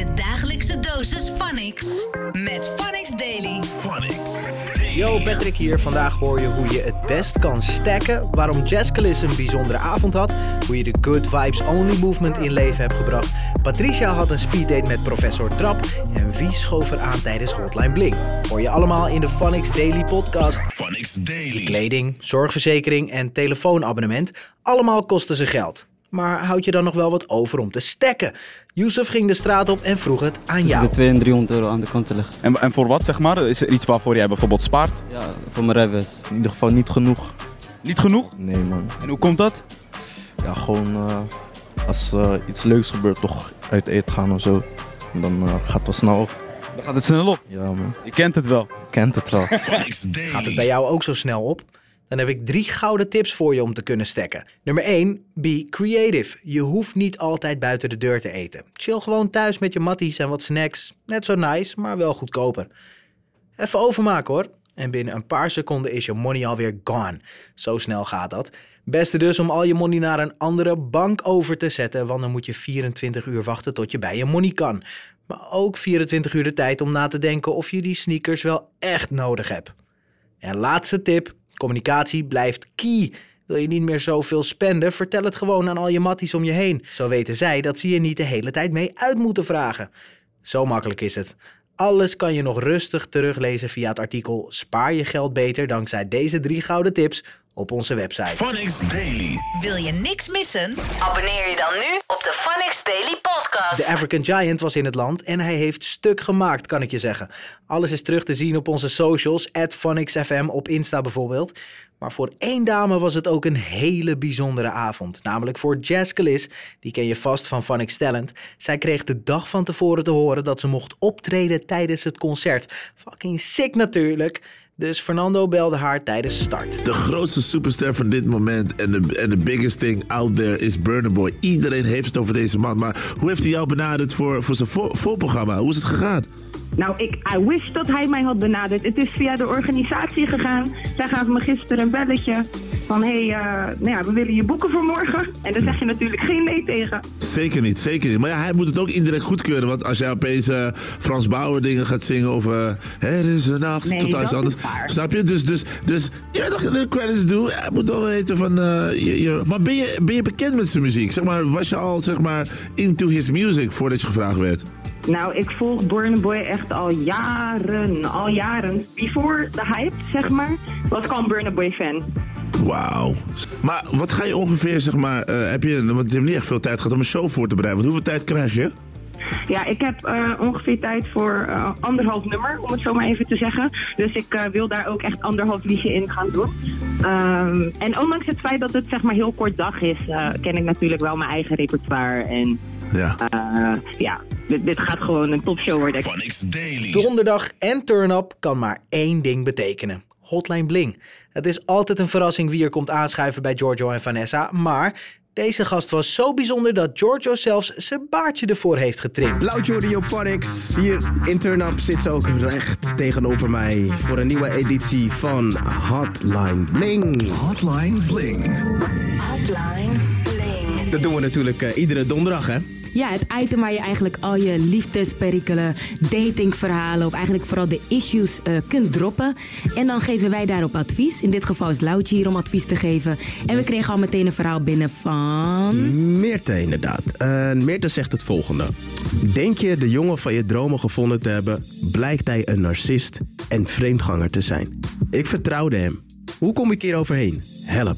Je dagelijkse dosis Phonics. Met Phonics Daily. Yo, Patrick hier. Vandaag hoor je hoe je het best kan stacken, waarom Jazzcalis een bijzondere avond had, hoe je de Good Vibes Only Movement in leven hebt gebracht, Patricia had een speeddate met professor Trap en wie schoof er aan tijdens Hotline Bling. Hoor je allemaal in de Phonics Daily podcast. Phonics Daily. Kleding, zorgverzekering en telefoonabonnement, allemaal kosten ze geld. Maar houd je dan nog wel wat over om te stacken? Yusuf ging de straat op en vroeg het aan tussen jou. de 200 en 300 euro aan de kant te leggen. En, en voor wat zeg maar? Is er iets waarvoor jij bijvoorbeeld spaart? Ja, voor mijn rijbewijs. In ieder geval niet genoeg. Niet genoeg? Nee man. En hoe komt dat? Ja, gewoon eh, als eh, iets leuks gebeurt, toch uit eten gaan of zo. Dan eh, gaat het wel snel op. Dan gaat het snel op. Ja man, Je kent het wel. je kent het wel. Gaat het bij jou ook zo snel op? Dan heb ik drie gouden tips voor je om te kunnen stacken. Nummer 1. Be creative. Je hoeft niet altijd buiten de deur te eten. Chill gewoon thuis met je matties en wat snacks. Net zo nice, maar wel goedkoper. Even overmaken hoor. En binnen een paar seconden is je money alweer gone. Zo snel gaat dat. Beste dus om al je money naar een andere bank over te zetten, want dan moet je 24 uur wachten tot je bij je money kan. Maar ook 24 uur de tijd om na te denken of je die sneakers wel echt nodig hebt. En laatste tip: communicatie blijft key. Wil je niet meer zoveel spenden? Vertel het gewoon aan al je matties om je heen. Zo weten zij dat ze je niet de hele tijd mee uit moeten vragen. Zo makkelijk is het. Alles kan je nog rustig teruglezen via het artikel Spaar je geld beter dankzij deze drie gouden tips op onze website. Phonics Daily. Wil je niks missen? Abonneer je dan nu op de Phonics Daily Podcast. De African Giant was in het land en hij heeft stuk gemaakt, kan ik je zeggen. Alles is terug te zien op onze socials, at PhonicsFM op Insta bijvoorbeeld. Maar voor één dame was het ook een hele bijzondere avond. Namelijk voor Jazz die ken je vast van Phonics Talent. Zij kreeg de dag van tevoren te horen dat ze mocht optreden tijdens het concert. Fucking sick natuurlijk. Dus Fernando belde haar tijdens start. De grootste superster van dit moment en de, en de biggest thing out there is Burner Boy. Iedereen heeft het over deze man. Maar hoe heeft hij jou benaderd voor, voor zijn voor, voorprogramma? Hoe is het gegaan? Nou, ik I wish dat hij mij had benaderd. Het is via de organisatie gegaan. Zij gaven me gisteren een belletje van... hé, hey, eh, nou ja, we willen je boeken voor morgen. En daar zeg je natuurlijk geen nee tegen. Zeker niet, zeker niet. Maar ja, hij moet het ook indirect goedkeuren. Want als jij opeens eh, Frans Bauer dingen gaat zingen of... eh er is een nacht, Nee, totaal iets anders. Snap je? Dus, dus, dus je weet toch de credits doen. Hij moet wel weten van... eh, je, je- maar ben je, ben je bekend met zijn muziek? Zeg maar, was je al zeg maar into his music voordat je gevraagd werd? Nou, ik volg Burna Boy echt al jaren, al jaren. Before de hype, zeg maar, was ik al een Boy fan. Wauw. Maar wat ga je ongeveer, zeg maar, eh, heb je, want je hebt niet echt veel tijd gehad om een show voor te bereiden. Want hoeveel tijd krijg je? Ja, ik heb eh, ongeveer tijd voor eh, anderhalf nummer, om het zo maar even te zeggen. Dus ik wil daar ook echt anderhalf liedje in gaan doen. Ehm, en ondanks het feit dat het zeg maar heel kort dag is, ken ik natuurlijk wel mijn eigen repertoire. En Ja. ja, dit, dit gaat gewoon een topshow worden. Daily. Donderdag en turn-up kan maar één ding betekenen. Hotline Bling. Het is altijd een verrassing wie er komt aanschuiven bij Giorgio en Vanessa, maar deze gast was zo bijzonder dat Giorgio zelfs zijn baardje ervoor heeft getrimd. Laudio Phonics. Hier in Turn Up zit ze ook recht tegenover mij voor een nieuwe editie van Hotline Bling. Hotline Bling. Hotline Bling. Dat doen we natuurlijk eh, iedere donderdag, hè? Ja, het item waar je eigenlijk al je liefdesperikelen, datingverhalen of eigenlijk vooral de issues eh, kunt droppen. En dan geven wij daarop advies. In dit geval is Loutje hier om advies te geven. En we kregen al meteen een verhaal binnen van... Meerte inderdaad. Uh, Meerte zegt het volgende. Denk je de jongen van je dromen gevonden te hebben, blijkt hij een narcist en vreemdganger te zijn. Ik vertrouwde hem. Hoe kom ik hier overheen? Help.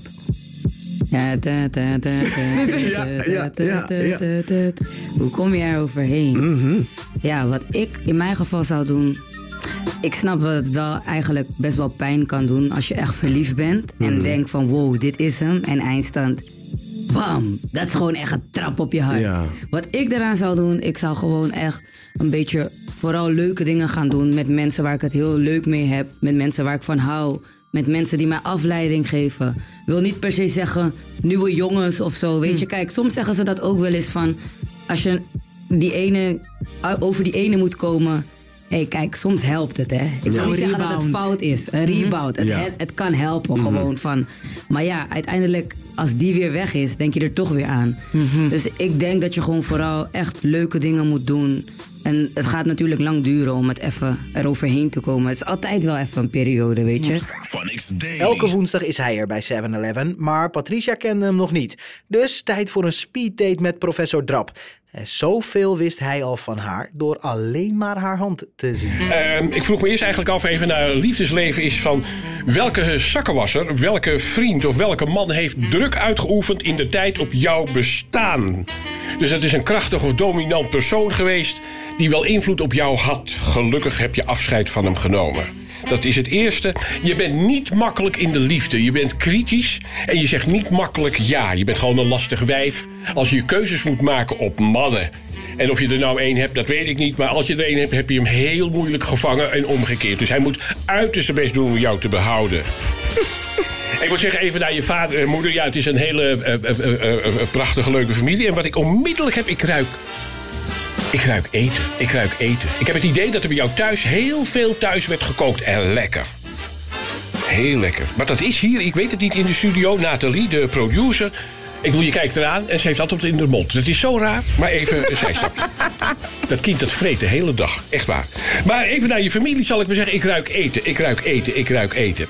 Ja, ta, ta, ta, Ja, ja, ja. Hoe kom je er overheen? Ja, wat ik in mijn geval zou doen. Ik snap dat het wel eigenlijk best wel pijn kan doen als je echt verliefd bent. En denkt van wow, dit is hem. En eindstand. Bam! Dat is gewoon echt een trap op je hart. Ja. Wat ik daaraan zou doen, ik zou gewoon echt een beetje vooral leuke dingen gaan doen. Met mensen waar ik het heel leuk mee heb. Met mensen waar ik van hou. Met mensen die mij afleiding geven. Wil niet per se zeggen nieuwe jongens of zo. Weet je, kijk, soms zeggen ze dat ook wel eens van. Als je die ene, over die ene moet komen. Hé, hey, kijk, soms helpt het, hè. Ik zou niet zeggen dat het fout is. Een rebound. Het, Ja. het, het kan helpen gewoon van... Maar ja, uiteindelijk, als die weer weg is, denk je er toch weer aan. Dus ik denk dat je gewoon vooral echt leuke dingen moet doen. En het gaat natuurlijk lang duren om het even eroverheen te komen. Het is altijd wel even een periode, weet je. Elke woensdag is hij er bij 7-Eleven, maar Patricia kende hem nog niet. Dus tijd voor een speeddate met professor Drap. Zoveel wist hij al van haar door alleen maar haar hand te zien. Ehm, ik vroeg me eerst eigenlijk af even naar liefdesleven is van... welke zakkenwasser, welke vriend of welke man heeft druk uitgeoefend in de tijd op jouw bestaan? Dus het is een krachtig of dominant persoon geweest die wel invloed op jou had. Gelukkig heb je afscheid van hem genomen. Dat is het eerste. Je bent niet makkelijk in de liefde. Je bent kritisch en je zegt niet makkelijk ja. Je bent gewoon een lastig wijf als je keuzes moet maken op mannen. En of je er nou één hebt, dat weet ik niet. Maar als je er één hebt, heb je hem heel moeilijk gevangen en omgekeerd. Dus hij moet uiterst zijn best doen om jou te behouden. Ik moet zeggen, even naar je vader en moeder. Ja, het is een hele eh, eh, eh, prachtige, leuke familie. En wat ik onmiddellijk heb, ik ruik... Ik ruik eten. Ik ruik eten. Ik heb het idee dat er bij jou thuis heel veel thuis werd gekookt. En lekker. Heel lekker. Maar dat is hier, ik weet het niet, in de studio. Nathalie, de producer. Ik bedoel, je kijkt eraan en ze heeft altijd in de mond. Dat is zo raar, maar even een zijstapje. Dat kind dat vreet de hele dag, echt waar. Maar even naar je familie zal ik maar zeggen. Ik ruik eten, ik ruik eten, ik ruik eten.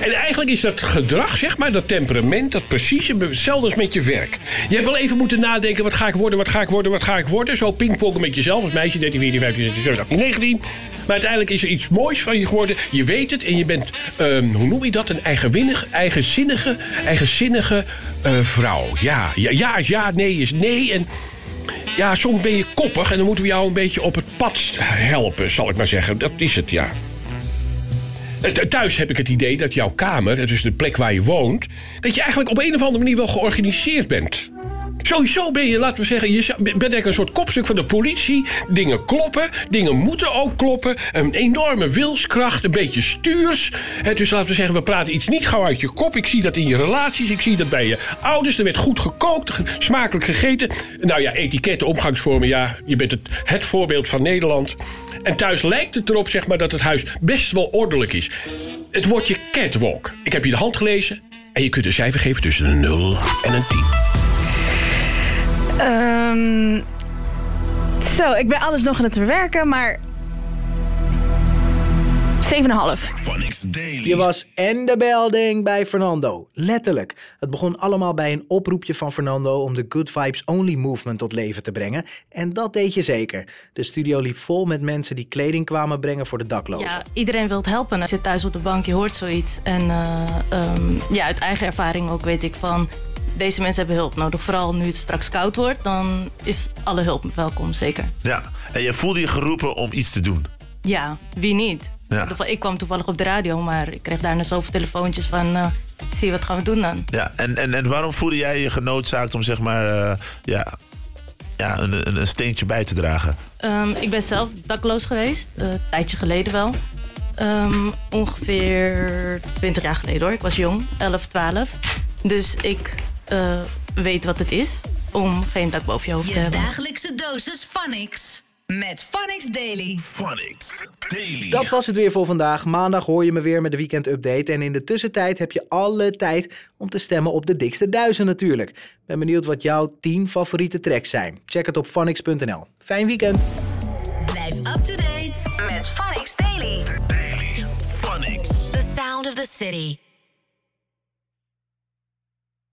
En eigenlijk is dat gedrag, zeg maar, dat temperament... dat precies hetzelfde als met je werk. Je hebt wel even moeten nadenken, wat ga ik worden, wat ga ik worden, wat ga ik worden. Zo pingpongen met jezelf als meisje, 13, 14, 15, 16, 17, 18, 19. Maar uiteindelijk is er iets moois van je geworden. Je weet het en je bent, ehm, hoe noem je dat, een eigenwinnig, eigenzinnige, eigenzinnige eh, vrouw. Ja, ja, ja, ja, nee is nee. En ja, soms ben je koppig en dan moeten we jou een beetje op het pad helpen, zal ik maar zeggen. Dat is het, ja. Eh, th- Thuis heb ik het idee dat jouw kamer, dus de plek waar je woont... dat je eigenlijk op een of andere manier wel georganiseerd bent. Sowieso ben je, laten we zeggen, je bent eigenlijk een soort kopstuk van de politie. Dingen kloppen, dingen moeten ook kloppen. Een enorme wilskracht, een beetje stuurs. Dus laten we zeggen, we praten iets niet gauw uit je kop. Ik zie dat in je relaties, ik zie dat bij je ouders. Er werd goed gekookt, ge- smakelijk gegeten. Nou ja, etiketten, omgangsvormen, ja, je bent het, het voorbeeld van Nederland. En thuis lijkt het erop, zeg maar, dat het huis best wel ordelijk is. Het woordje catwalk. Ik heb je de hand gelezen en je kunt een cijfer geven tussen een 0 en een 10. Ehm, zo, ik ben alles nog aan het verwerken, maar... 7,5. Phonics Daily. Je was en de building bij Fernando. Letterlijk. Het begon allemaal bij een oproepje van Fernando om de Good Vibes Only movement tot leven te brengen. En dat deed je zeker. De studio liep vol met mensen die kleding kwamen brengen voor de daklozen. Ja, iedereen wil helpen. Je zit thuis op de bank, je hoort zoiets. En eh, ehm, ja, uit eigen ervaring ook weet ik van... Deze mensen hebben hulp nodig. Vooral nu het straks koud wordt, dan is alle hulp welkom, zeker. Ja, en je voelde je geroepen om iets te doen. Ja, wie niet? Ja. Ik kwam toevallig op de radio, maar ik kreeg daarna zoveel telefoontjes van... eh, zie, wat gaan we doen dan? Ja, en, en, en waarom voelde jij je genoodzaakt om zeg maar eh, ja, ja, een, een, een steentje bij te dragen? Ehm, ik ben zelf dakloos geweest, eh, een tijdje geleden wel. Ehm, ongeveer 20 jaar geleden hoor. Ik was jong, 11, 12. Dus ik eh, weet wat het is om geen dak boven je hoofd te Je hebben. dagelijkse dosis Phonics. Met Phonics Daily. Phonics Daily. Dat was het weer voor vandaag. Maandag hoor je me weer met de weekend update. En in de tussentijd heb je alle tijd om te stemmen op de dikste duizend natuurlijk. Ben benieuwd wat jouw 10 favoriete tracks zijn. Check het op phonics.nl. Fijn weekend. Blijf up to date met Phonics Daily. Phonics. The sound of the city.